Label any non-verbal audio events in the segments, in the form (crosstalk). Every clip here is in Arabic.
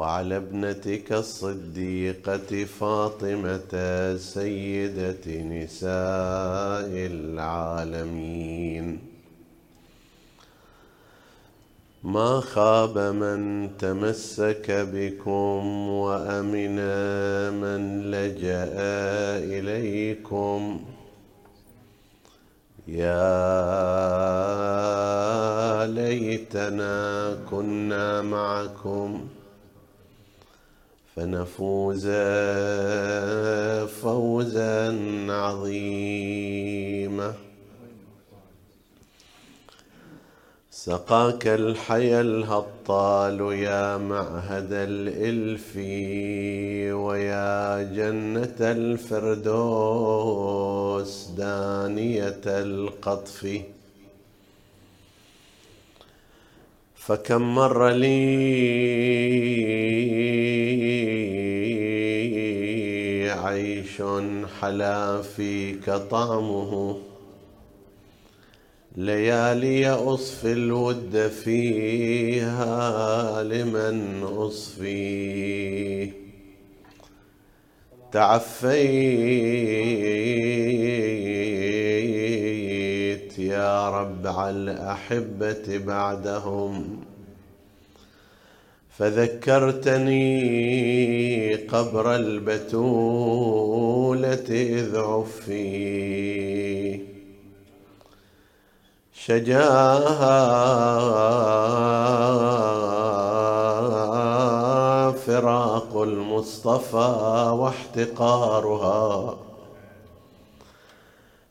وعلى ابنتك الصديقة فاطمة سيدة نساء العالمين. ما خاب من تمسك بكم وأمن من لجأ إليكم. يا ليتنا كنا معكم. فنفوز فوزا عظيما. سقاك الحيا الهطال يا معهد الإلف ويا جنة الفردوس دانية القطف. فكم مر لي عيش حلا فيك طعمه. ليالي أصفي الود فيها لمن أصفي. تعفيت يا رب على الأحبة بعدهم. فذكرتني قبر البتولة إذ عفي. شجاها فراق المصطفى واحتقارها.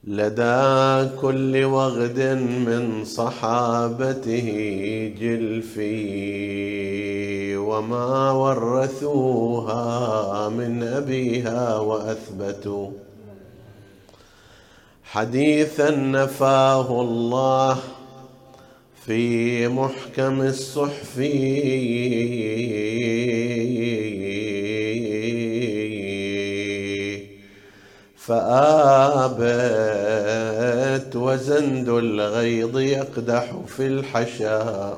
لدى كل وغد من صحابته جلفي وما ورثوها من أبيها وأثبتوا. حديثا نفاه الله في محكم الصحف. فآبت وزند الغيض يقدح في الحشا.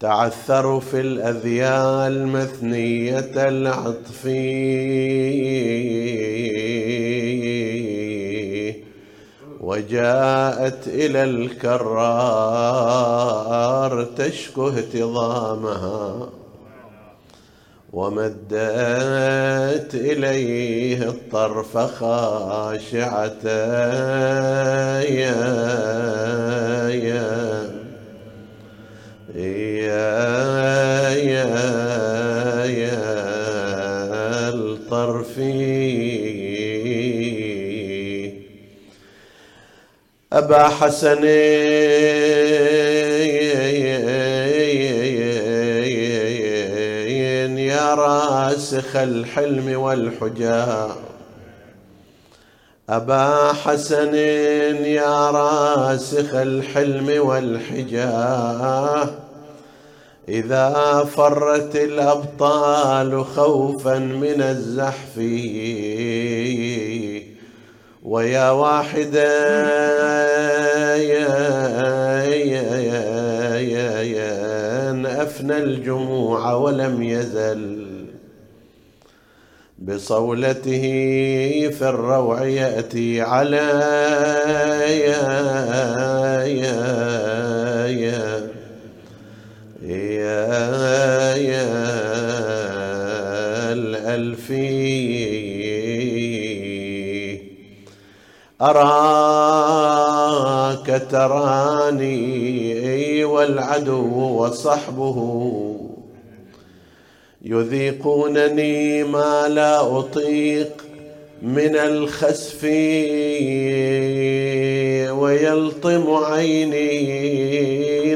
تعثر في الأذيال مثنية العطف. وجاءت إلى الكرار تشكو اهتضامها. ومدت إليه الطرف خاشعة يا يا يا يا يا الطرفي أبا حسن راسخ الحلم والحجاب أبا حسن يا راسخ الحلم والحجاه إذا فرت الأبطال خوفا من الزحف. ويا واحدا أفنى الجموع ولم يزل. بصولته في الروع يأتي على يا يا يا يا يا الألفي أراك تراني والعدو وصحبه يذيقونني ما لا أطيق من الخسف ويلطم عيني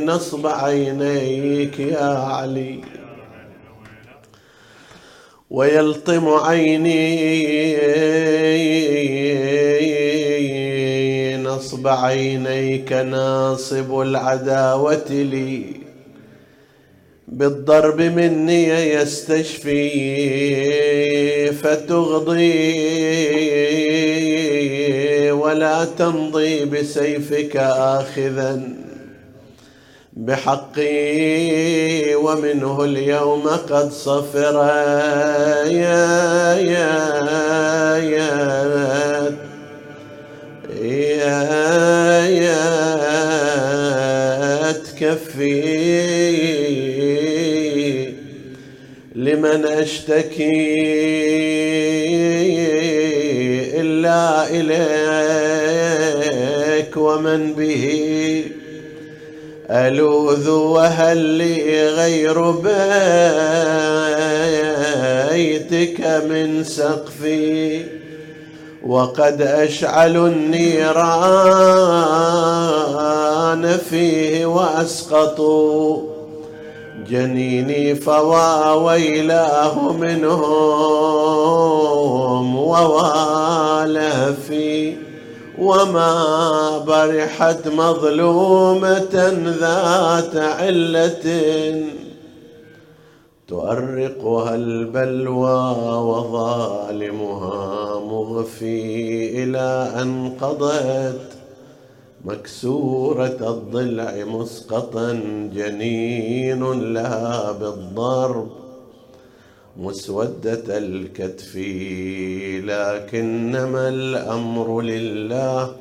نصب عينيك يا علي. ويلطم عيني نصب عينيك ناصب العداوة لي. بالضرب مني يستشفي فتغضي ولا تمضي بسيفك آخذا بحقي ومنه اليوم قد صفر. يا يا يا. يا يا. تكفي. لمن اشتكي إلا إليك ومن به ألوذ وهل لي غير بيتك من سقفي وقد اشعلوا النيران فيه وأسقطوا جنيني فوا ويلاه منهم ووالفي وما برحت مظلومة ذات علة تؤرقها البلوى وظالمها مغفي إلى أن قضت مكسورة الضلع مسقطا جنين لها بالضرب. مسودة الكتف لكنما الأمر لله.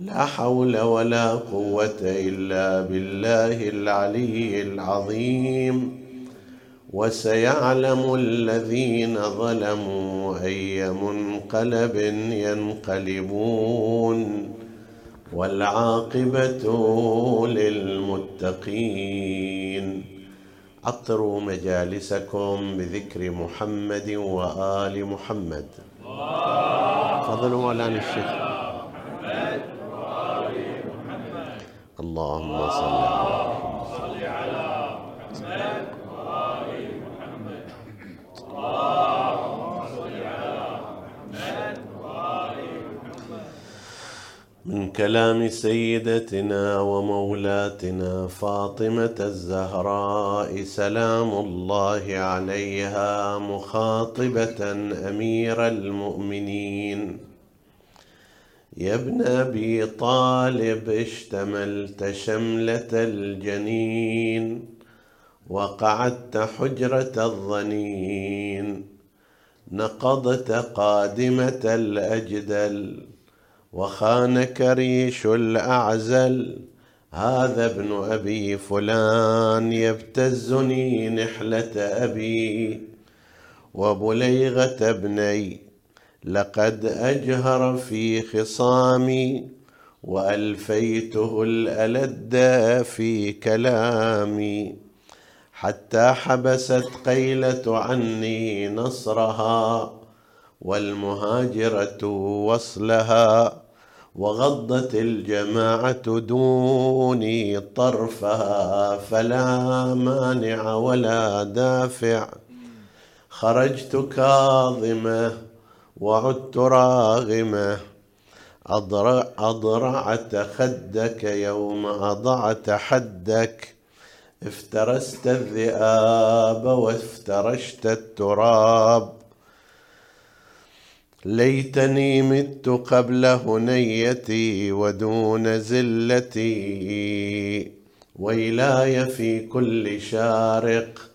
لا حول ولا قوة إلا بالله العلي العظيم. وسيعلم الذين ظلموا أي منقلب ينقلبون. والعاقبة للمتقين. عطروا مجالسكم بذكر محمد وآل محمد. فضلوا مولانا الشيخ. اللهم صل على من كلام سيدتنا ومولاتنا فاطمة الزهراء سلام الله عليها مخاطبة أمير المؤمنين. يا ابن أبي طالب اشتملت شملة الجنين وقعدت حجرة الظنين نقضت قادمة الأجدل. وخانك ريش الأعزل هذا ابن أبي فلان يبتزني نحلة أبي. وبليغة ابني لقد أجهر في خصامي وألفيته الألد في كلامي. حتى حبست قيلة عني نصرها والمهاجرة وصلها. وغضت الجماعة دوني طرفها فلا مانع ولا دافع. خرجت كاظمة وعدت راغمة. أضرع أضرعت خدك يوم أضعت حدك. افترست الذئاب وافترشت التراب. ليتني مت قبل هنيتي ودون زلتي. ويلاي في كل شارق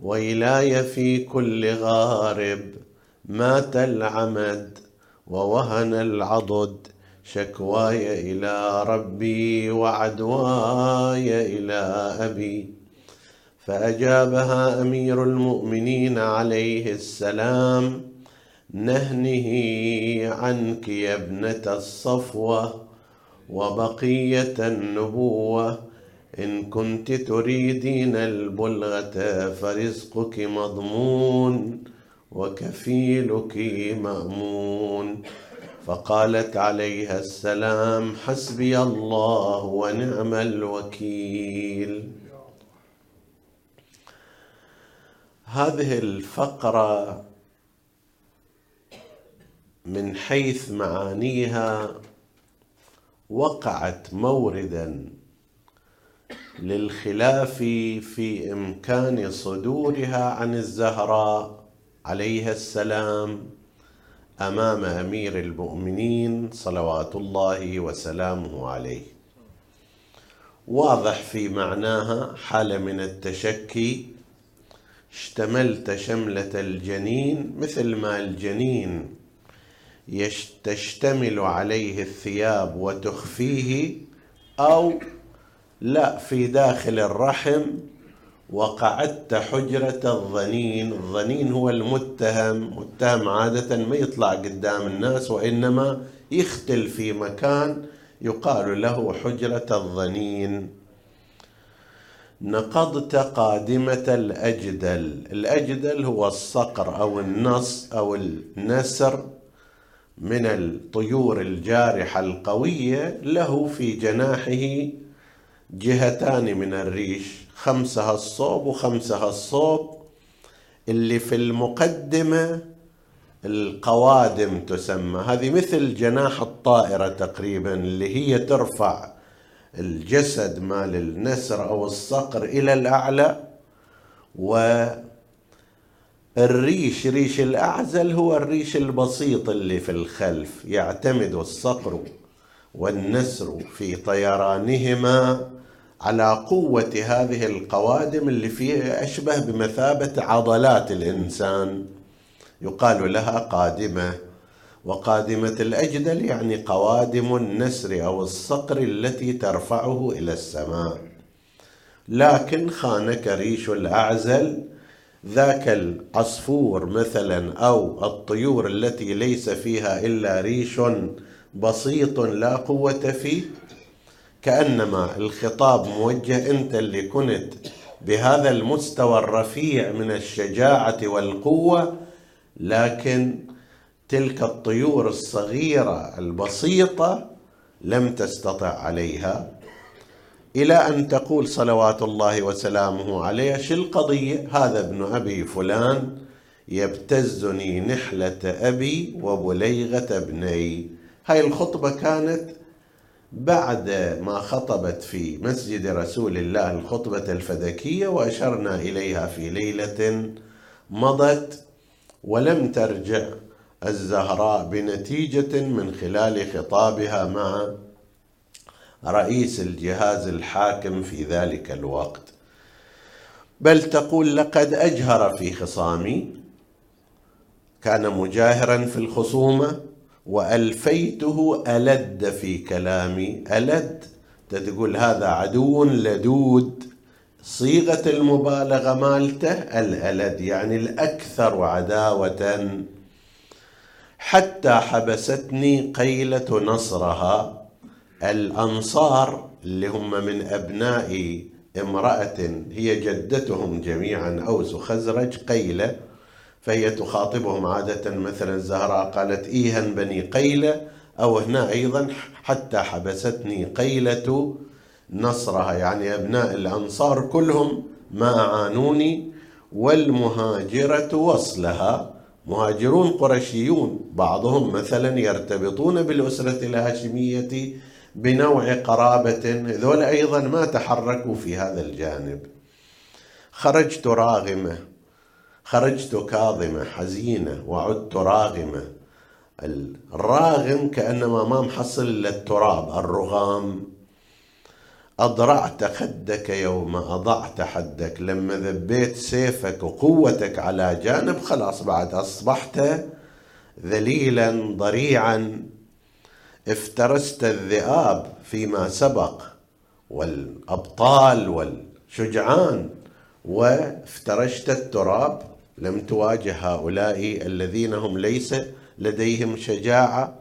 ويلاي في كل غارب. مات العمد ووهن العضد شكواي إلى ربي وعدواي إلى أبي. فأجابها أمير المؤمنين عليه السلام نهنه عنك يا ابنة الصفوة وبقية النبوة. إن كنت تريدين البلغة فرزقك مضمون وكفيلك مأمون. فقالت عليها السلام حسبي الله ونعم الوكيل. هذه الفقرة من حيث معانيها وقعت موردا للخلاف في إمكان صدورها عن الزهراء عليها السلام أمام أمير المؤمنين صلوات الله وسلامه عليه. واضح في معناها حالة من التشكي. اشتملت شملة الجنين مثل ما الجنين تشتمل عليه الثياب وتخفيه أو لا في داخل الرحم وقعدت حجرة الظنين. الظنين هو المتهم. متهم عادة ما يطلع قدام الناس وإنما يختل في مكان يقال له حجرة الظنين. نقضت قادمة الأجدل. الأجدل هو الصقر أو النص أو النسر. من الطيور الجارحة القوية له في جناحه جهتان من الريش خمسها الصوب وخمسها الصوب اللي في المقدمة القوادم تسمى. هذه مثل جناح الطائرة تقريبا اللي هي ترفع الجسد مال النسر أو الصقر إلى الأعلى والريش ريش الأعزل هو الريش البسيط اللي في الخلف يعتمد الصقر والنسر في طيرانهما على قوة هذه القوادم اللي فيها أشبه بمثابة عضلات الإنسان. يقال لها قادمة وقادمة الأجدل يعني قوادم النسر أو الصقر التي ترفعه إلى السماء. لكن خانك ريش الأعزل ذاك العصفور مثلا أو الطيور التي ليس فيها إلا ريش بسيط لا قوة فيه كأنما الخطاب موجه أنت اللي كنت بهذا المستوى الرفيع من الشجاعة والقوة لكن تلك الطيور الصغيرة البسيطة لم تستطع عليها. إلى أن تقول صلوات الله وسلامه عليه شو القضية هذا ابن أبي فلان يبتزني نحلة أبي وبليغة ابني. هاي الخطبة كانت بعد ما خطبت في مسجد رسول الله الخطبة الفدكية وأشرنا إليها في ليلة مضت ولم ترجع الزهراء بنتيجة من خلال خطابها مع رئيس الجهاز الحاكم في ذلك الوقت. بل تقول لقد أجهر في خصامي. كان مجاهرا في الخصومة وألفيته ألد في كلامي. ألد تقول هذا عدو لدود. صيغة المبالغة مالته الألد يعني الأكثر عداوة. حتى حبستني قيلة نصرها. الأنصار اللي هم من أبناء امرأة هي جدتهم جميعا أوس وخزرج قيلة فهي تخاطبهم عادة. مثلا الزهراء قالت إيها بني قيلة أو هنا أيضا حتى حبستني قيلة نصرها. يعني أبناء الأنصار كلهم ما أعانوني والمهاجرة وصلها. مهاجرون قرشيون بعضهم مثلا يرتبطون بالأسرة الهاشمية بنوع قرابة. ذول أيضا ما تحركوا في هذا الجانب. خرجت راغمة خرجت كاظمة حزينة وعدت راغمة. الراغم كأنما ما محصل إلا التراب الرغام. أضرعت خدك يوم أضعت حدك. لما ذبيت سيفك وقوتك على جانب خلاص بعد أصبحت ذليلا ضريعا. افترست الذئاب فيما سبق والأبطال والشجعان وافترشت التراب. لم تواجه هؤلاء الذين هم ليس لديهم شجاعة.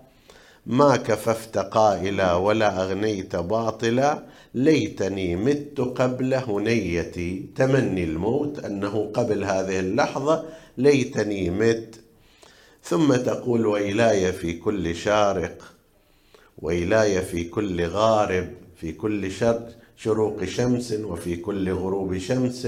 ما كففت قائلا ولا أغنيت باطلا. ليتني مت قبل هنيتي. تمني الموت أنه قبل هذه اللحظة. ليتني مت. ثم تقول ويلاي في كل شارق. ويلاي في كل غارب في كل شروق شمس وفي كل غروب شمس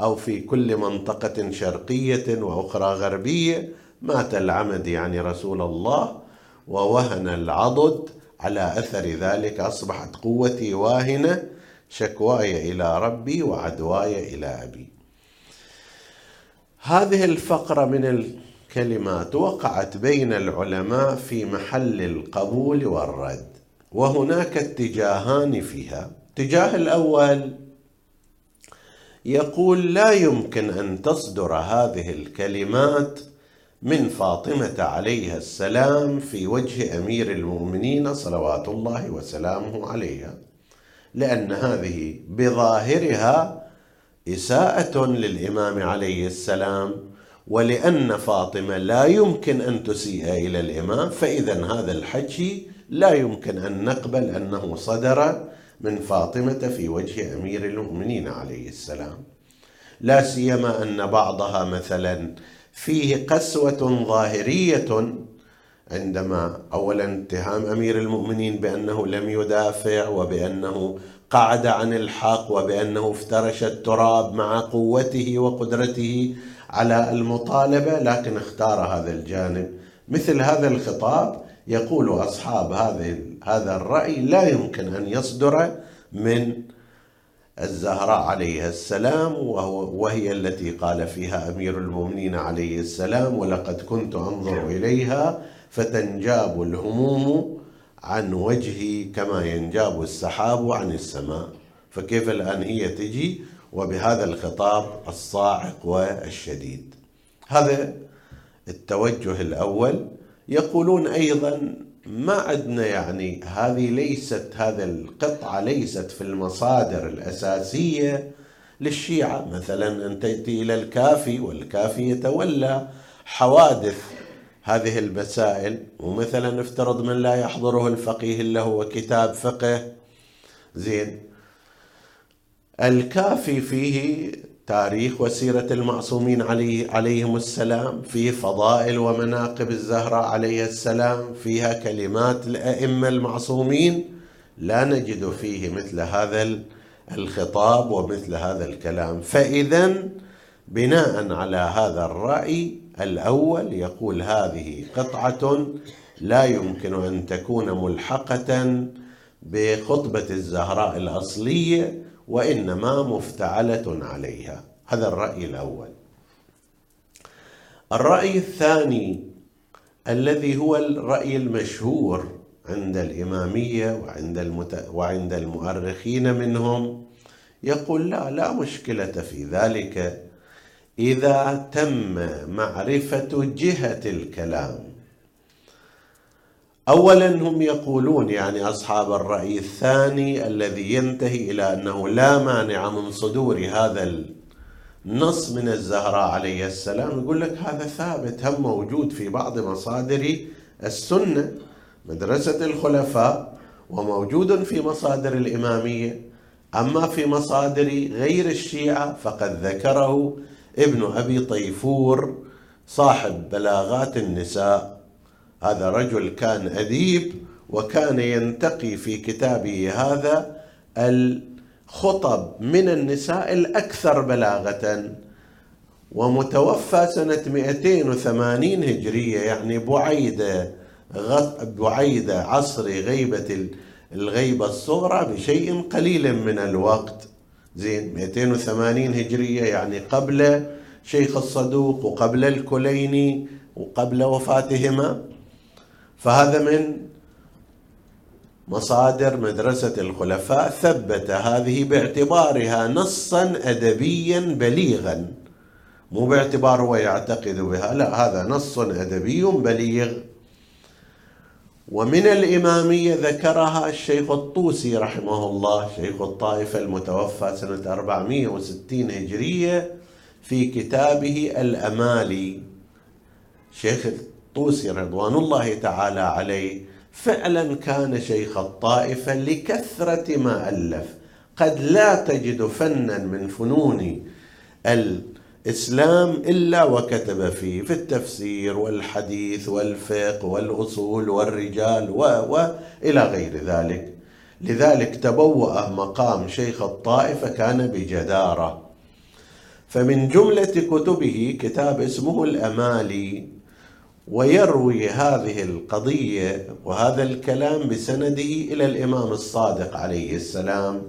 أو في كل منطقة شرقية وأخرى غربية مات العمد يعني رسول الله ووهن العضد على أثر ذلك أصبحت قوتي واهنة شكواي إلى ربي وعدواي إلى أبي. هذه الفقرة من الكلمات وقعت بين العلماء في محل القبول والرد وهناك اتجاهان فيها. الاتجاه الأول يقول لا يمكن أن تصدر هذه الكلمات من فاطمة عليها السلام في وجه أمير المؤمنين صلوات الله وسلامه عليها لأن هذه بظاهرها إساءة للإمام عليه السلام ولأن فاطمة لا يمكن أن تسيء إلى الإمام فإذا هذا الحكي لا يمكن أن نقبل أنه صدر من فاطمة في وجه أمير المؤمنين عليه السلام. لا سيما أن بعضها مثلا فيه قسوة ظاهرية عندما اولا اتهام أمير المؤمنين بأنه لم يدافع وبأنه قعد عن الحق وبأنه افترش التراب مع قوته وقدرته على المطالبة لكن اختار هذا الجانب. مثل هذا الخطاب يقول أصحاب هذه هذا الرأي لا يمكن أن يصدر من الزهراء عليها السلام وهي التي قال فيها أمير المؤمنين عليه السلام ولقد كنت أنظر إليها فتنجاب الهموم عن وجهي كما ينجاب السحاب عن السماء. فكيف الآن هي تجي؟ وبهذا الخطاب الصاعق والشديد. هذا التوجه الأول. يقولون أيضا ما عندنا يعني هذه ليست هذا القطعة ليست في المصادر الأساسية للشيعة. مثلا أن تأتي إلى الكافي والكافي يتولى حوادث هذه المسائل ومثلا افترض من لا يحضره الفقيه إلا هو كتاب فقه. زين. الكافي فيه تاريخ وسيرة المعصومين عليه عليهم السلام فيه فضائل ومناقب الزهراء عليه السلام فيها كلمات الأئمة المعصومين. لا نجد فيه مثل هذا الخطاب ومثل هذا الكلام. فإذا بناء على هذا الرأي الأول يقول هذه قطعة لا يمكن أن تكون ملحقة بخطبة الزهراء الأصلية وإنما مفتعلة عليها. هذا الرأي الأول. الرأي الثاني الذي هو الرأي المشهور عند الإمامية وعند, المت... وعند المؤرخين منهم يقول لا لا مشكلة في ذلك إذا تم معرفة جهة الكلام. اولا هم يقولون يعني أصحاب الرأي الثاني الذي ينتهي إلى أنه لا مانع من صدور هذا النص من الزهراء عليه السلام. يقول لك هذا ثابت هم موجود في بعض مصادر السنة. مدرسة الخلفاء وموجود في مصادر الإمامية. أما في مصادر غير الشيعة فقد ذكره ابن أبي طيفور صاحب بلاغات النساء. هذا رجل كان أديب وكان ينتقي في كتابه هذا الخطب من النساء الأكثر بلاغة ومتوفى سنة 280 هجرية يعني بعيدة بعيدة عصر غيبة الغيبة الصغرى بشيء قليل من الوقت. زين 280 هجرية يعني قبل شيخ الصدوق وقبل الكليني وقبل وفاتهما. فهذا من مصادر مدرسة الخلفاء. ثبت هذه باعتبارها نصا أدبيا بليغا. مو باعتبار هو يعتقد بها لا هذا نص أدبي بليغ. ومن الإمامية ذكرها الشيخ الطوسي رحمه الله شيخ الطائفة المتوفى سنة 460 هجرية في كتابه الأمالي. شيخ الطوسي رضوان الله تعالى عليه. فعلا كان شيخ الطائفة لكثرة ما ألف. قد لا تجد فنا من فنون الإسلام إلا وكتب فيه في التفسير والحديث والفقه والأصول والرجال و... وإلى غير ذلك. لذلك تبوأ مقام شيخ الطائفة كان بجدارة. فمن جملة كتبه كتاب اسمه الأمالي. ويروي هذه القضية وهذا الكلام بسنده إلى الإمام الصادق عليه السلام.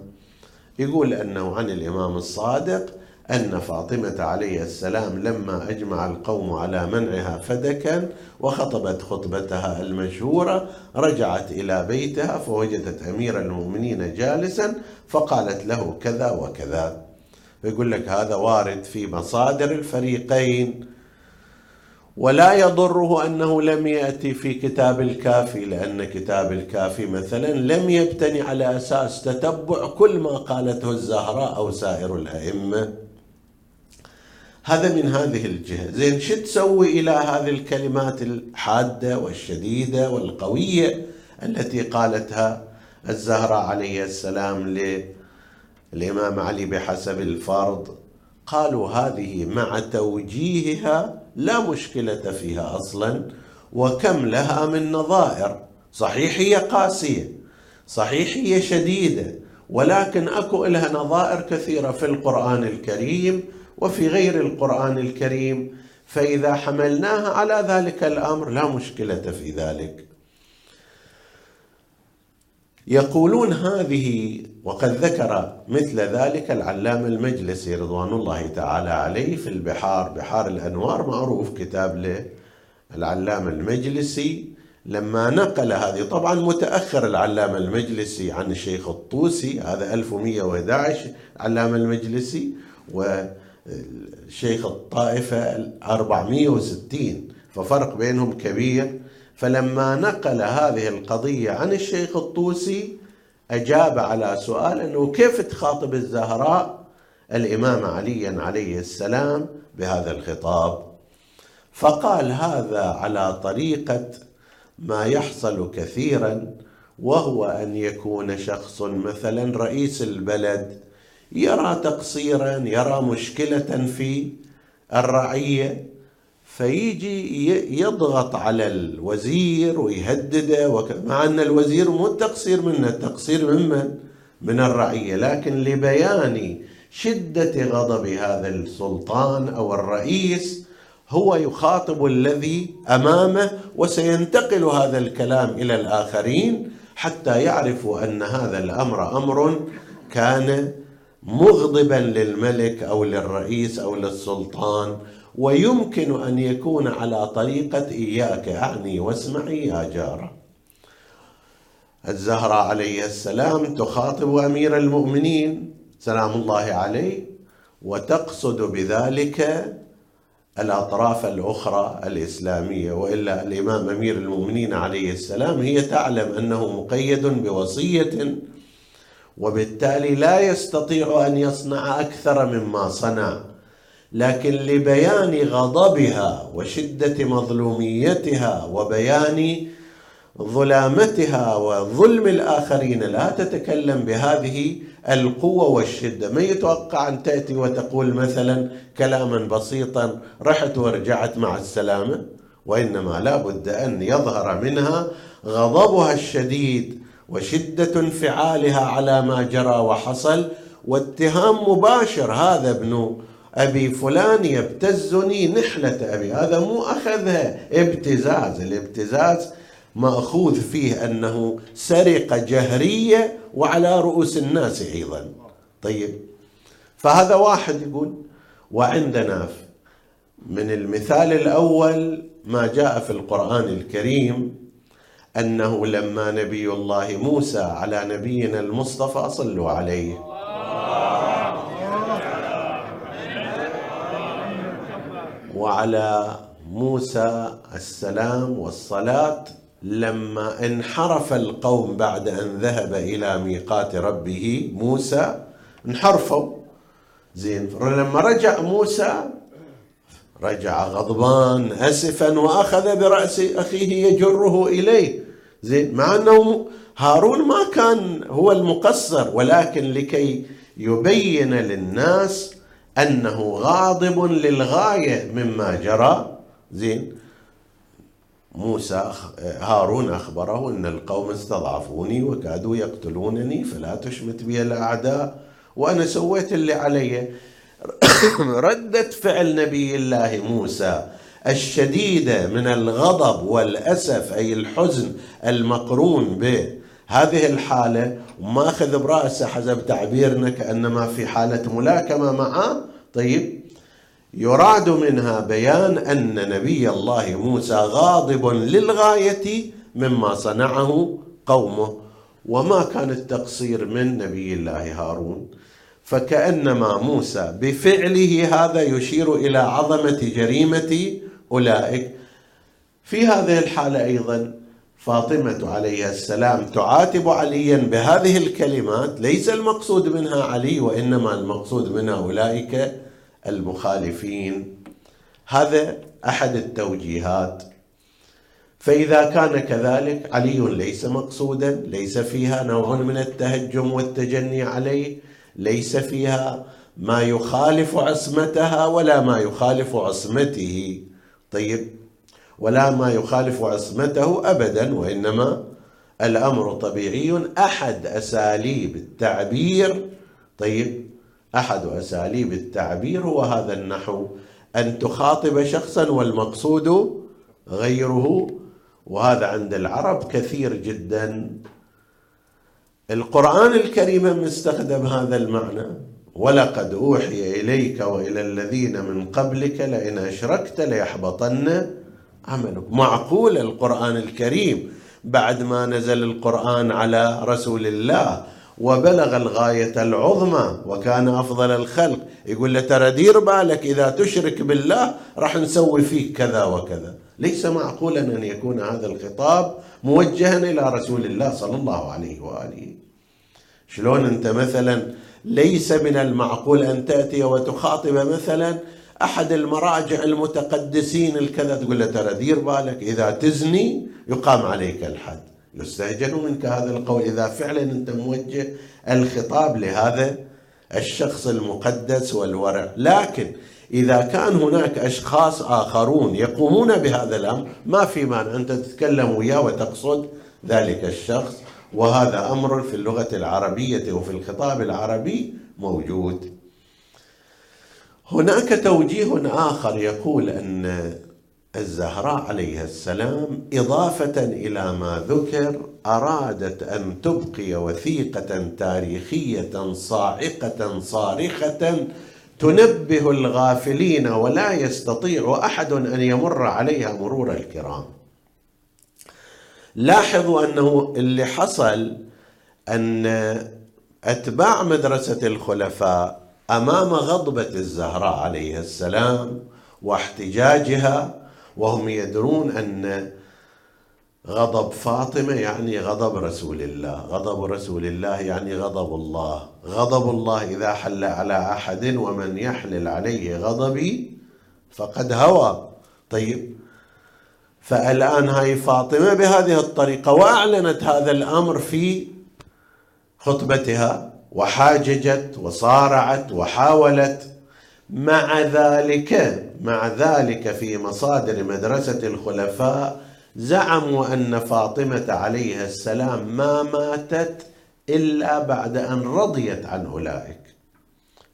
يقول أنه عن الإمام الصادق أن فاطمة عليه السلام لما أجمع القوم على منعها فدكا وخطبت خطبتها المشهورة رجعت إلى بيتها فوجدت أمير المؤمنين جالسا فقالت له كذا وكذا. فيقول لك هذا وارد في مصادر الفريقين. ولا يضره أنه لم يأتي في كتاب الكافي لأن كتاب الكافي مثلا لم يبتني على أساس تتبع كل ما قالته الزهراء أو سائر الأئمة. هذا من هذه الجهة. زين شو تسوي إلى هذه الكلمات الحادة والشديدة والقوية التي قالتها الزهراء عليه السلام للامام علي بحسب الفرض؟ قالوا هذه مع توجيهها لا مشكلة فيها أصلا وكم لها من نظائر. صحيح هي قاسية صحيح هي شديدة ولكن أكو لها نظائر كثيرة في القرآن الكريم وفي غير القرآن الكريم. فإذا حملناها على ذلك الأمر لا مشكلة في ذلك. يقولون هذه وقد ذكر مثل ذلك العلامة المجلسي رضوان الله تعالى عليه في البحار. بحار الأنوار معروف كتاب له العلامة المجلسي. لما نقل هذه طبعا متأخر العلامة المجلسي عن الشيخ الطوسي هذا 1111 العلامة المجلسي والشيخ الطائفة 460 ففرق بينهم كبير. فلما نقل هذه القضية عن الشيخ الطوسي أجاب على سؤال أنه كيف تخاطب الزهراء الإمام عليا عليه السلام بهذا الخطاب؟ فقال هذا على طريقة ما يحصل كثيرا وهو أن يكون شخص مثلا رئيس البلد يرى تقصيرا يرى مشكلة في الرعية فيجي يضغط على الوزير ويهدده مع أن الوزير مو التقصير منه التقصير ممن من الرعية لكن لبيان شدة غضب هذا السلطان أو الرئيس هو يخاطب الذي أمامه وسينتقل هذا الكلام إلى الآخرين حتى يعرفوا أن هذا الأمر أمر كان مغضبا للملك أو للرئيس أو للسلطان ويمكن أن يكون على طريقة إياك أعني واسمعي يا جارة. الزهراء عليه السلام تخاطب أمير المؤمنين سلام الله عليه وتقصد بذلك الأطراف الأخرى الإسلامية وإلا الإمام أمير المؤمنين عليه السلام هي تعلم أنه مقيد بوصية وبالتالي لا يستطيع أن يصنع أكثر مما صنع. لكن لبيان غضبها وشدة مظلوميتها وبيان ظلامتها وظلم الآخرين لا تتكلم بهذه القوة والشدة. ما يتوقع أن تأتي وتقول مثلا كلاما بسيطا رحت ورجعت مع السلامة؟ وإنما لا بد أن يظهر منها غضبها الشديد وشدة انفعالها على ما جرى وحصل واتهام مباشر هذا ابن أبي فلان يبتزني نحلة أبي. هذا مو أخذها ابتزاز. الابتزاز مأخوذ فيه أنه سرقة جهرية وعلى رؤوس الناس أيضا. طيب. فهذا واحد يقول وعندنا من المثال الأول ما جاء في القرآن الكريم أنه لما نبي الله موسى على نبينا المصطفى صلوا عليه. وعلى موسى السلام والصلاة لما انحرف القوم بعد أن ذهب إلى ميقات ربه موسى انحرفوا. زين. لما رجع موسى رجع غضبان اسفا وأخذ برأس أخيه يجره إليه. زين. مع أنه هارون ما كان هو المقصر ولكن لكي يبين للناس أنه غاضب للغاية مما جرى. زين. موسى هارون أخبره أن القوم استضعفوني وكادوا يقتلونني فلا تشمت بي الأعداء وأنا سويت اللي علي. (coughs) ردة فعل نبي الله موسى الشديده من الغضب والأسف أي الحزن المقرون بهذه الحالة وماخذ برأسه حسب تعبيرنا كأنما في حالة ملاكمة معه طيب. يراد منها بيان أن نبي الله موسى غاضب للغاية مما صنعه قومه وما كان التقصير من نبي الله هارون. فكأنما موسى بفعله هذا يشير إلى عظمة جريمة أولئك. في هذه الحالة أيضا فاطمة عليها السلام تعاتب عليا بهذه الكلمات ليس المقصود منها علي وإنما المقصود منها اولئك المخالفين. هذا أحد التوجيهات. فإذا كان كذلك علي ليس مقصودا ليس فيها نوع من التهجم والتجني عليه ليس فيها ما يخالف عصمتها ولا ما يخالف عصمته. طيب ولا ما يخالف عصمته ابدا وإنما الأمر طبيعي. أحد أساليب التعبير طيب أحد أساليب التعبير هو هذا النحو أن تخاطب شخصا والمقصود غيره. وهذا عند العرب كثير جدا. القرآن الكريم مستخدم هذا المعنى ولقد أوحي إليك وإلى الذين من قبلك لئن أشركت ليحبطن عملك معقول القرآن الكريم بعد ما نزل القرآن على رسول الله وبلغ الغاية العظمى وكان أفضل الخلق يقول له ترى دير بالك إذا تشرك بالله راح نسوي فيك كذا وكذا. ليس معقولا أن يكون هذا الخطاب موجها إلى رسول الله صلى الله عليه وآله. شلون أنت مثلا ليس من المعقول أن تأتي وتخاطب مثلا أحد المراجع المتقدسين الكذا تقول له ترى دير بالك إذا تزني يقام عليك الحد. يستهجن منك هذا القول. إذا فعلا أنت موجه الخطاب لهذا الشخص المقدس والورع. لكن إذا كان هناك أشخاص آخرون يقومون بهذا الأمر ما في مانع أنت تتكلم وياه وتقصد ذلك الشخص. وهذا أمر في اللغة العربية وفي الخطاب العربي موجود. هناك توجيه آخر يقول أن الزهراء عليها السلام إضافة إلى ما ذكر أرادت أن تبقي وثيقة تاريخية صاعقة صارخة تنبه الغافلين ولا يستطيع أحد أن يمر عليها مرور الكرام. لاحظوا أنه اللي حصل أن أتباع مدرسة الخلفاء أمام غضبة الزهراء عليها السلام واحتجاجها وهم يدرون أن غضب فاطمة يعني غضب رسول الله، غضب رسول الله يعني غضب الله، غضب الله إذا حل على أحد ومن يحلل عليه غضبي فقد هوى. طيب فالآن هاي فاطمة بهذه الطريقة وأعلنت هذا الأمر في خطبتها. وحاججت وصارعت وحاولت مع ذلك مع ذلك في مصادر مدرسة الخلفاء زعموا أن فاطمة عليها السلام ما ماتت إلا بعد أن رضيت عن أولئك.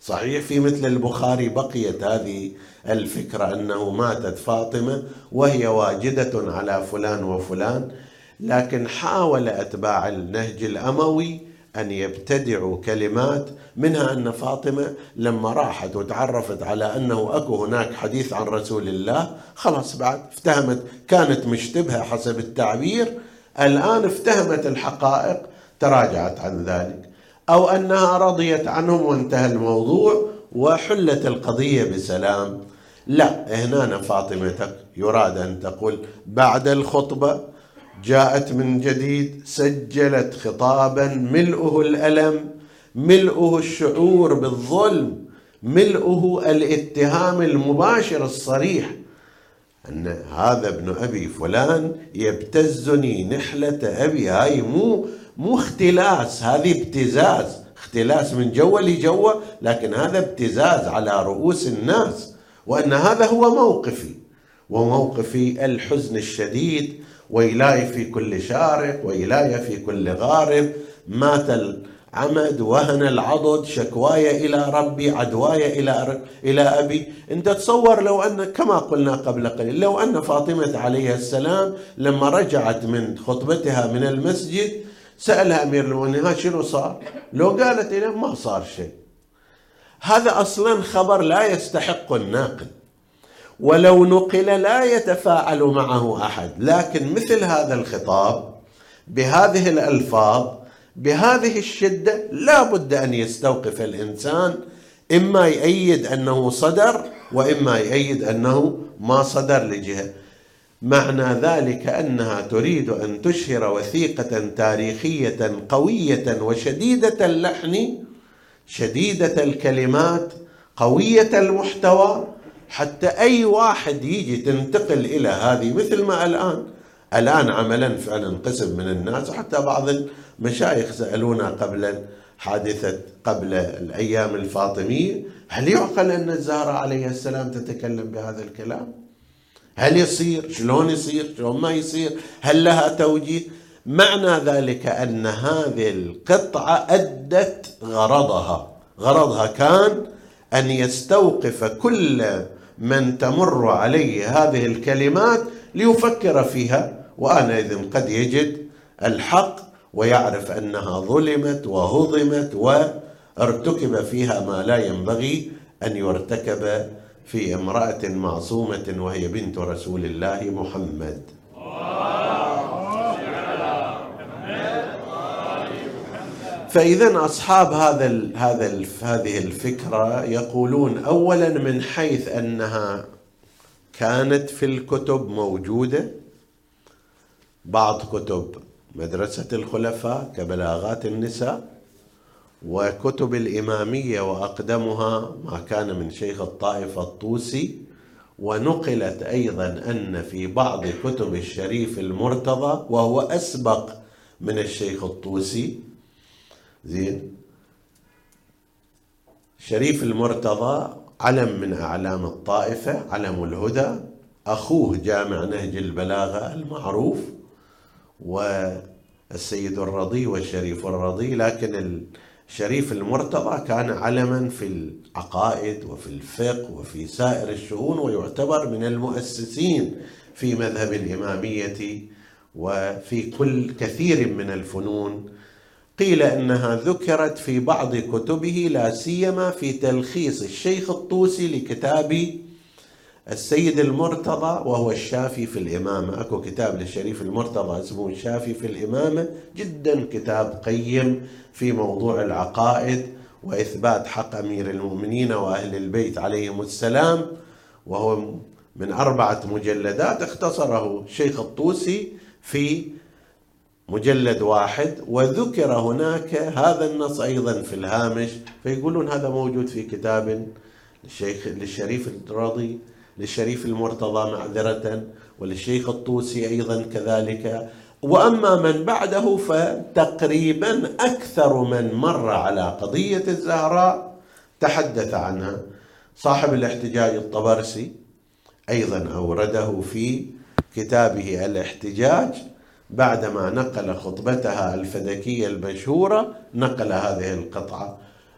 صحيح في مثل البخاري بقيت هذه الفكرة أنه ماتت فاطمة وهي واجدة على فلان وفلان لكن حاول أتباع النهج الأموي أن يبتدعوا كلمات منها أن فاطمة لما راحت وتعرفت على أنه أكو هناك حديث عن رسول الله خلاص بعد افتهمت كانت مشتبهة حسب التعبير الآن افتهمت الحقائق تراجعت عن ذلك. أو أنها رضيت عنهم وانتهى الموضوع وحلت القضية بسلام. لا هنا فاطمتك يراد أن تقول بعد الخطبة جاءت من جديد سجلت خطابا ملؤه الألم ملؤه الشعور بالظلم ملؤه الاتهام المباشر الصريح أن هذا ابن أبي فلان يبتزني نحلة أبي هاي مو مو اختلاس هذه ابتزاز. اختلاس من جوة لجوة لكن هذا ابتزاز على رؤوس الناس وأن هذا هو موقفي وموقفي الحزن الشديد وإلهي في كل شارق وإلهي في كل غارب مات عمد وهن العضد شكواي إلى ربي عدواي إلى إلى أبي. أنت تصور لو أن كما قلنا قبل قليل لو أن فاطمة عليه السلام لما رجعت من خطبتها من المسجد سألها أمير المؤمنين شنو صار؟ لو قالت إليه ما صار شيء. هذا أصلا خبر لا يستحق الناقل ولو نقل لا يتفاعل معه أحد. لكن مثل هذا الخطاب بهذه الألفاظ بهذه الشدة لا بد أن يستوقف الإنسان. إما يأيد أنه صدر وإما يأيد أنه ما صدر لجهة. معنى ذلك أنها تريد أن تشهر وثيقة تاريخية قوية وشديدة اللحن شديدة الكلمات قوية المحتوى حتى أي واحد يجي تنتقل إلى هذه مثل ما الآن. الآن عملا فعلا قسم من الناس وحتى بعض المشايخ سألونا قبل حادثة قبل الأيام الفاطمية هل يعقل أن الزهراء عليه السلام تتكلم بهذا الكلام؟ هل يصير؟ شلون يصير؟ شلون ما يصير؟ هل لها توجيه؟ معنى ذلك أن هذه القطعة أدت غرضها. غرضها كان أن يستوقف كل من تمر عليه هذه الكلمات ليفكر فيها وآنئذ قد يجد الحق ويعرف أنها ظلمت وهضمت وارتكب فيها ما لا ينبغي أن يرتكب في امرأة معصومة وهي بنت رسول الله محمد. فإذا أصحاب هذا هذا هذه الفكرة يقولون أولا من حيث أنها كانت في الكتب موجودة بعض كتب مدرسة الخلفاء كبلاغات النساء وكتب الإمامية وأقدمها ما كان من شيخ الطائفة الطوسي ونقلت أيضا أن في بعض كتب الشريف المرتضى وهو أسبق من الشيخ الطوسي زين. شريف المرتضى علم من أعلام الطائفة علم الهدى. أخوه جامع نهج البلاغة المعروف والسيد الرضي والشريف الرضي. لكن الشريف المرتضى كان علما في العقائد وفي الفقه وفي سائر الشؤون ويعتبر من المؤسسين في مذهب الإمامية وفي كل كثير من الفنون قيل إنها ذكرت في بعض كتبه لا سيما في تلخيص الشيخ الطوسي لكتاب السيد المرتضى وهو الشافي في الإمامة. أكو كتاب للشريف المرتضى اسمه الشافي في الإمامة. جدا كتاب قيم في موضوع العقائد وإثبات حق أمير المؤمنين وأهل البيت عليهم السلام وهو من أربعة مجلدات اختصره الشيخ الطوسي في مجلد واحد وذكر هناك هذا النص أيضا في الهامش فيقولون هذا موجود في كتاب للشيخ للشريف الراضي للشريف المرتضى معذرة وللشيخ الطوسي أيضا كذلك. وأما من بعده فتقريبا أكثر من مر على قضية الزهراء تحدث عنها. صاحب الاحتجاج الطبرسي أيضا أورده في كتابه الاحتجاج. بعدما نقل خطبتها الفدكية المشهورة نقل هذه القطعة.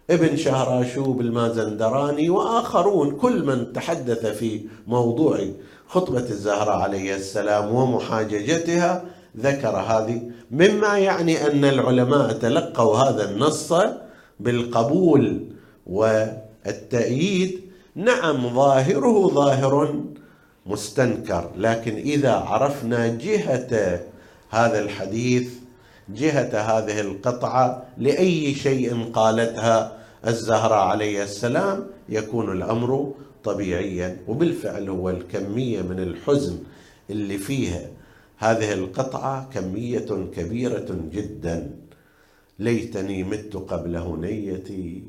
ابن شهراشوب المازندراني وآخرون كل من تحدث في موضوع خطبة الزهراء عليه السلام ومحاججتها ذكر هذه. مما يعني أن العلماء تلقوا هذا النص بالقبول والتأييد. نعم ظاهره ظاهر مستنكر لكن إذا عرفنا جهة هذا الحديث جهة هذه القطعة لأي شيء قالتها الزهراء عليه السلام يكون الأمر طبيعيا. وبالفعل هو الكمية من الحزن اللي فيها هذه القطعة كمية كبيرة جدا. ليتني مت قبل هنيتي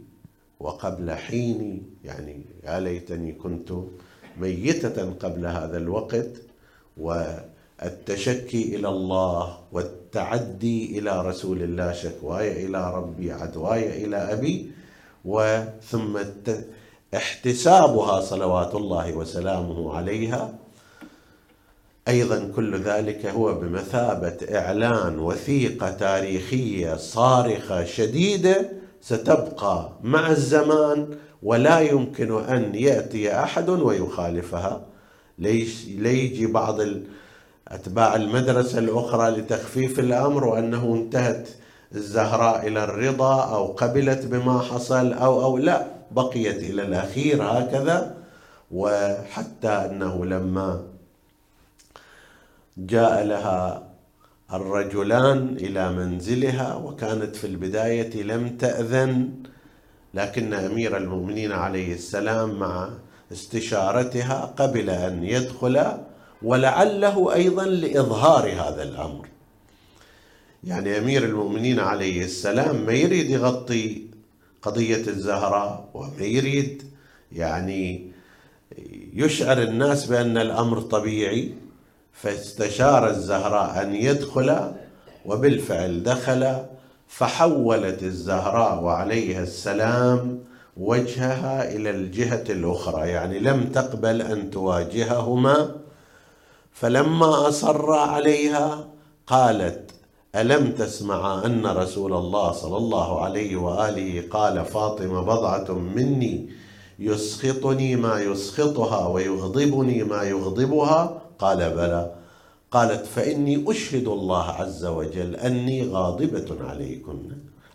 وقبل حيني. يعني يا ليتني كنت ميتة قبل هذا الوقت و التشكي إلى الله والتعدي إلى رسول الله شكواي إلى ربي عدواي إلى أبي وثم احتسابها صلوات الله وسلامه عليها. أيضا كل ذلك هو بمثابة إعلان وثيقة تاريخية صارخة شديدة ستبقى مع الزمان ولا يمكن أن يأتي أحد ويخالفها. ليجي بعض أتباع المدرسة الأخرى لتخفيف الأمر وأنه انتهت الزهراء إلى الرضا أو قبلت بما حصل أو أو لا بقيت إلى الأخير هكذا. وحتى أنه لما جاء لها الرجلان إلى منزلها وكانت في البداية لم تأذن لكن أمير المؤمنين عليه السلام مع استشارتها قبل أن يدخل ولعله أيضا لإظهار هذا الأمر. يعني أمير المؤمنين عليه السلام ما يريد يغطي قضية الزهراء وما يريد يعني يشعر الناس بأن الأمر طبيعي فاستشار الزهراء أن يدخل وبالفعل دخل فحولت الزهراء وعليها السلام وجهها إلى الجهة الأخرى. يعني لم تقبل أن تواجههما. فلما أصر عليها قالت ألم تسمع أن رسول الله صلى الله عليه وآله قال فاطمة بضعة مني يسخطني ما يسخطها ويغضبني ما يغضبها؟ قال بلى. قالت فإني أشهد الله عز وجل أني غاضبة عليكن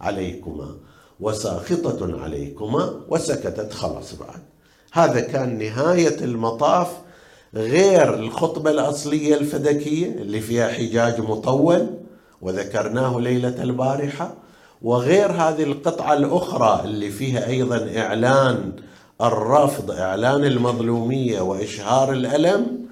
عليكما وساخطة عليكما وسكتت خلاص بعد. هذا كان نهاية المطاف. غير الخطبة الأصلية الفدكية اللي فيها حجاج مطول وذكرناه ليلة البارحة وغير هذه القطعة الأخرى اللي فيها أيضا إعلان الرفض إعلان المظلومية وإشهار الألم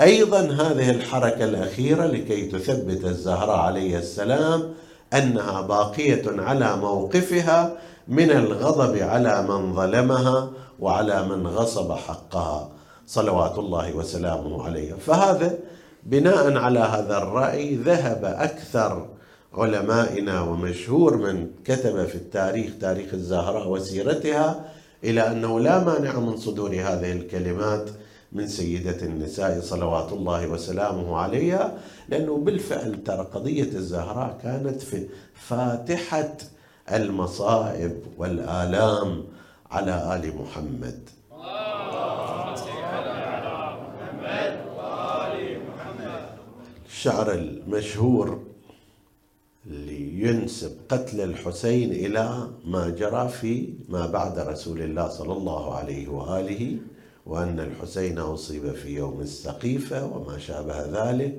أيضا هذه الحركة الأخيرة لكي تثبت الزهراء عليه السلام أنها باقية على موقفها من الغضب على من ظلمها وعلى من غصب حقها. صلوات الله وسلامه عليه. فهذا بناء على هذا الرأي ذهب أكثر علمائنا ومشهور من كتب في التاريخ تاريخ الزهراء وسيرتها إلى أنه لا مانع من صدور هذه الكلمات من سيدة النساء صلوات الله وسلامه عليها لأنه بالفعل ترى قضية الزهراء كانت في فاتحة المصائب والآلام على آل محمد. الشعر المشهور اللي ينسب قتل الحسين إلى ما جرى في ما بعد رسول الله صلى الله عليه وآله وأن الحسين أصيب في يوم السقيفة وما شابه ذلك.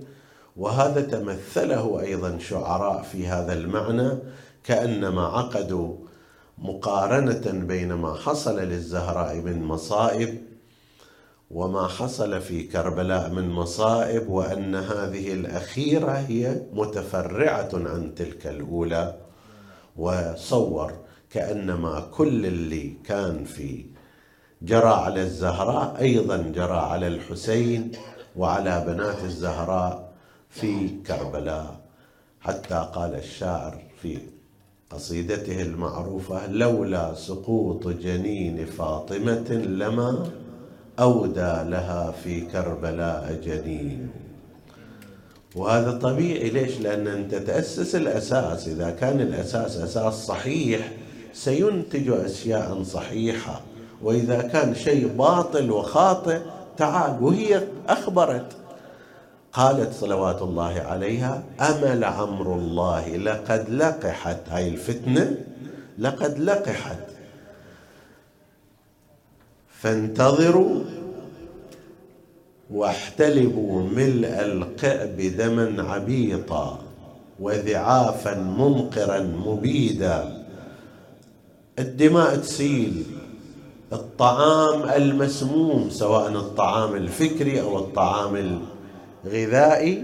وهذا تمثله أيضا شعراء في هذا المعنى كأنما عقدوا مقارنة بين ما حصل للزهراء من مصائب وما حصل في كربلاء من مصائب وأن هذه الأخيرة هي متفرعة عن تلك الأولى. وصور كأنما كل اللي كان في جرى على الزهراء أيضا جرى على الحسين وعلى بنات الزهراء في كربلاء. حتى قال الشاعر في قصيدته المعروفة لولا سقوط جنين فاطمة لما أودى لها في كربلاء جنين. وهذا طبيعي ليش؟ لأن انت تاسس الأساس. إذا كان الأساس أساس صحيح سينتج أشياء صحيحة. وإذا كان شيء باطل وخاطئ تعال وهي أخبرت. قالت صلوات الله عليها أمل أمر الله لقد لقحت. هاي الفتنة لقد لقحت. فانتظروا واحتلبوا ملء القئب دما عبيطا وذعافا منقرا مبيدا. الدماء تسيل الطعام المسموم سواء الطعام الفكري أو الطعام الغذائي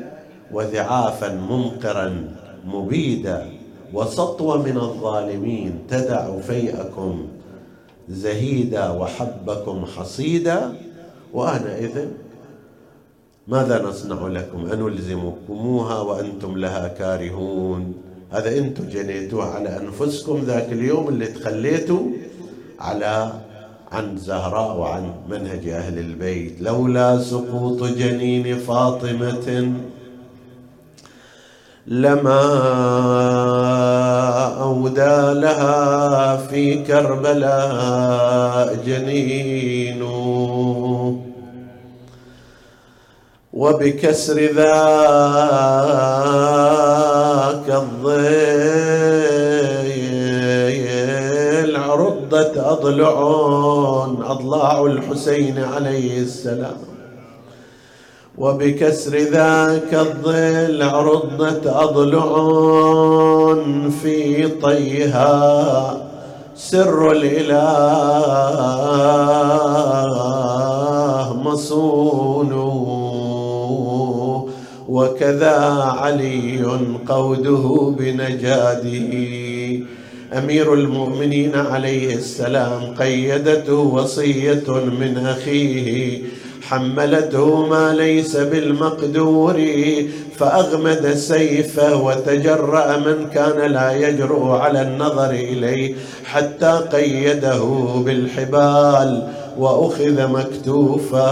وذعافا منقرا مبيدا. وسطوه من الظالمين تدع فيئكم زهيدا وحبكم حصيدا. وأنا إذن ماذا نصنع لكم؟ أنلزمكموها وأنتم لها كارهون. هذا أنتم جنيتوها على أنفسكم ذاك اليوم اللي تخليتوا على عن زهراء وعن منهج أهل البيت. لولا سقوط جنين فاطمة لما أودى لها في كربلاء جنين. وبكسر ذاك الضيل عرضت أضلع أضلاع الحسين عليه السلام. وبكسر ذاك الظل عرضت أضلع في طيها. سر الإله مصون وكذا علي قوده بنجاده أمير المؤمنين عليه السلام قيدته وصية من أخيه. حملته ما ليس بالمقدور فأغمد سيفه وتجرأ من كان لا يجرؤ على النظر إليه حتى قيده بالحبال وأخذ مكتوفا.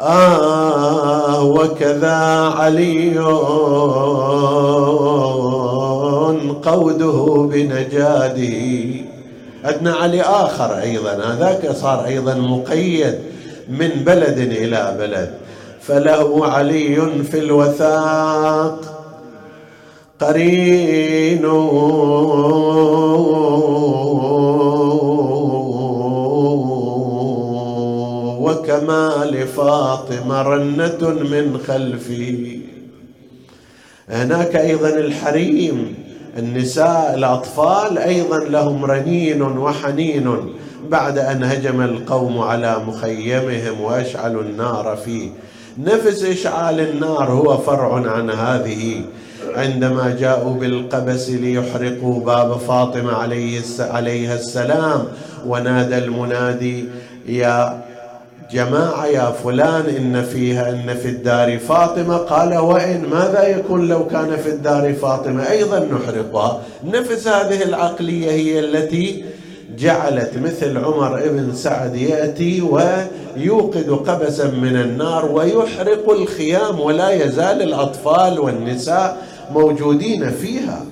آه وكذا علي قوده بنجاده. أدنى علي آخر أيضا. هذاك صار أيضا مقيد من بلد إلى بلد. فله علي في الوثاق قرين. وكما لفاطمة رنة من خلفه هناك أيضا الحريم النساء الأطفال أيضا لهم رنين وحنين بعد أن هجم القوم على مخيمهم وأشعلوا النار فيه. نفس إشعال النار هو فرع عن هذه. عندما جاءوا بالقبس ليحرقوا باب فاطمة عليه عليها السلام ونادى المنادي يا جماعة يا فلان إن فيها إن في الدار فاطمة. قال وإن ماذا يكون لو كان في الدار فاطمة؟ أيضا نحرقها. نفس هذه العقلية هي التي جعلت مثل عمر ابن سعد يأتي ويوقد قبسا من النار ويحرق الخيام ولا يزال الأطفال والنساء موجودين فيها.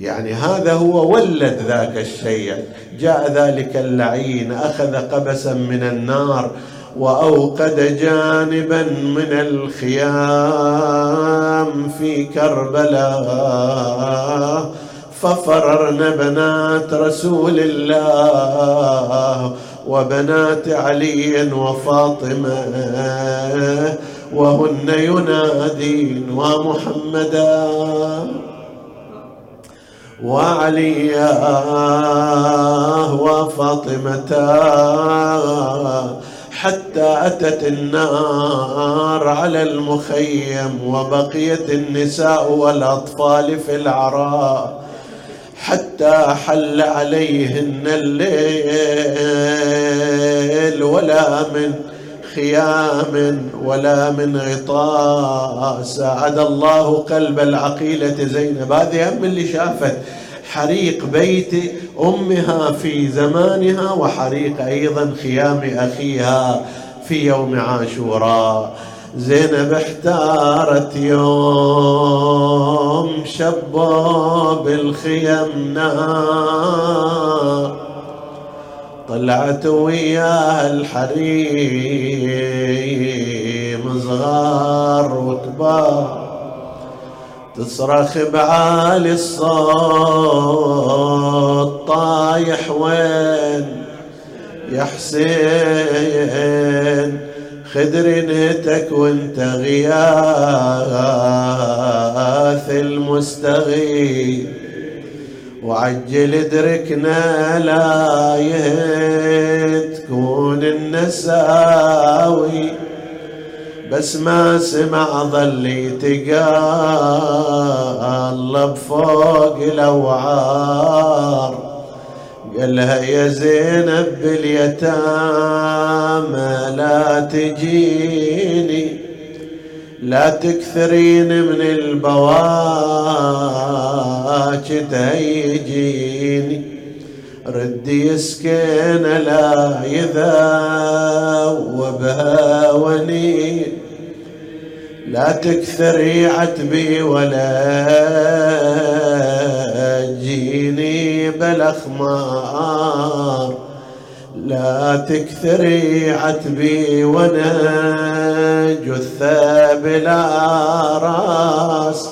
يعني هذا هو ولد ذاك الشيء. جاء ذلك اللعين أخذ قبسا من النار وأوقد جانبا من الخيام في كربلاء. ففررن بنات رسول الله وبنات علي وفاطمة وهن ينادين ومحمدا. وعليا وفاطمة حتى أتت النار على المخيم وبقيت النساء والأطفال في العراء حتى حل عليهن الليل ولا من خيام ولا من غطاء ساعد الله قلب العقيلة زينب. هذه هم اللي شافت حريق بيت أمها في زمانها وحريق أيضا خيام أخيها في يوم عاشوراء. زينب احتارت يوم شباب الخيم نار طلعت وياها الحريم صغار وكبار تصرخ بعالي الصوت طايح وين يا حسين؟ خدر نهتك وانت غياث المستغيث. وعجل ادركنا لا تكون النساوي. بس ما سمع ظل يتقلب فوق الأوعار. قالها يا زينب باليتامى لا تجيني. لا تكثرين من البواكي تهيجيني ردي يسكن لا يذوب هاوني لا تكثري عتبي ولا جيني بالاخمار لا تكثري عتبي وأنا جثة بلا راس.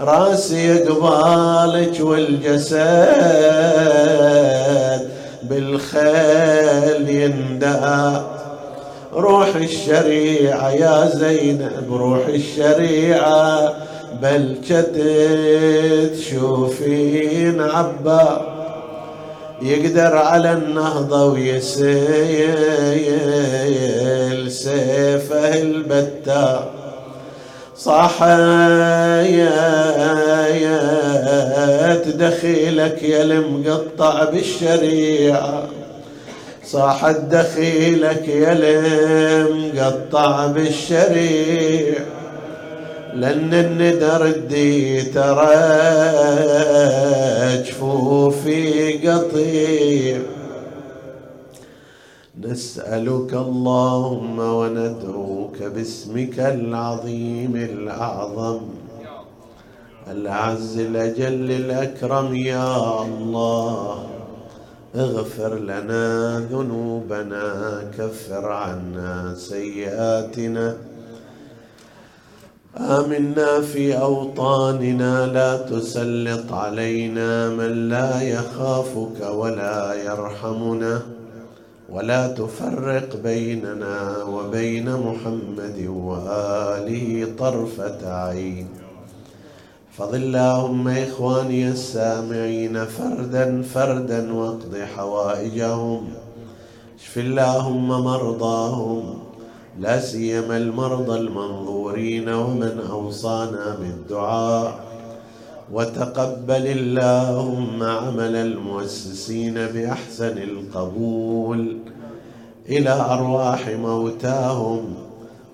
راسي قبالك والجسد بالخيل يندى روح الشريعة يا زينب روح الشريعة بل تشوفين عبا. يقدر على النهضة ويسيل سيفه البتار صاح يا دخيلك يا المقطع بالشريعة. صاح دخيلك يا المقطع بالشريعة. لأن الندر الدي ترى جفوفي قطيع. نسألك اللهم وندعوك باسمك العظيم الأعظم. الأعز الأجل الأكرم يا الله. اغفر لنا ذنوبنا كفر عنا سيئاتنا. آمنا في أوطاننا لا تسلط علينا من لا يخافك ولا يرحمنا ولا تفرق بيننا وبين محمد وآله طرفة عين. فضل اللهم إخواني السامعين فردا فردا واقض حوائجهم اشف اللهم مرضاهم لا سيما المرضى المنظورين ومن أوصانا بالدعاء. وتقبل اللهم عمل المؤسسين بأحسن القبول إلى أرواح موتاهم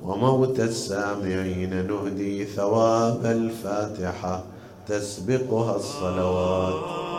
وموت السامعين. نهدي ثواب الفاتحة تسبقها الصلوات.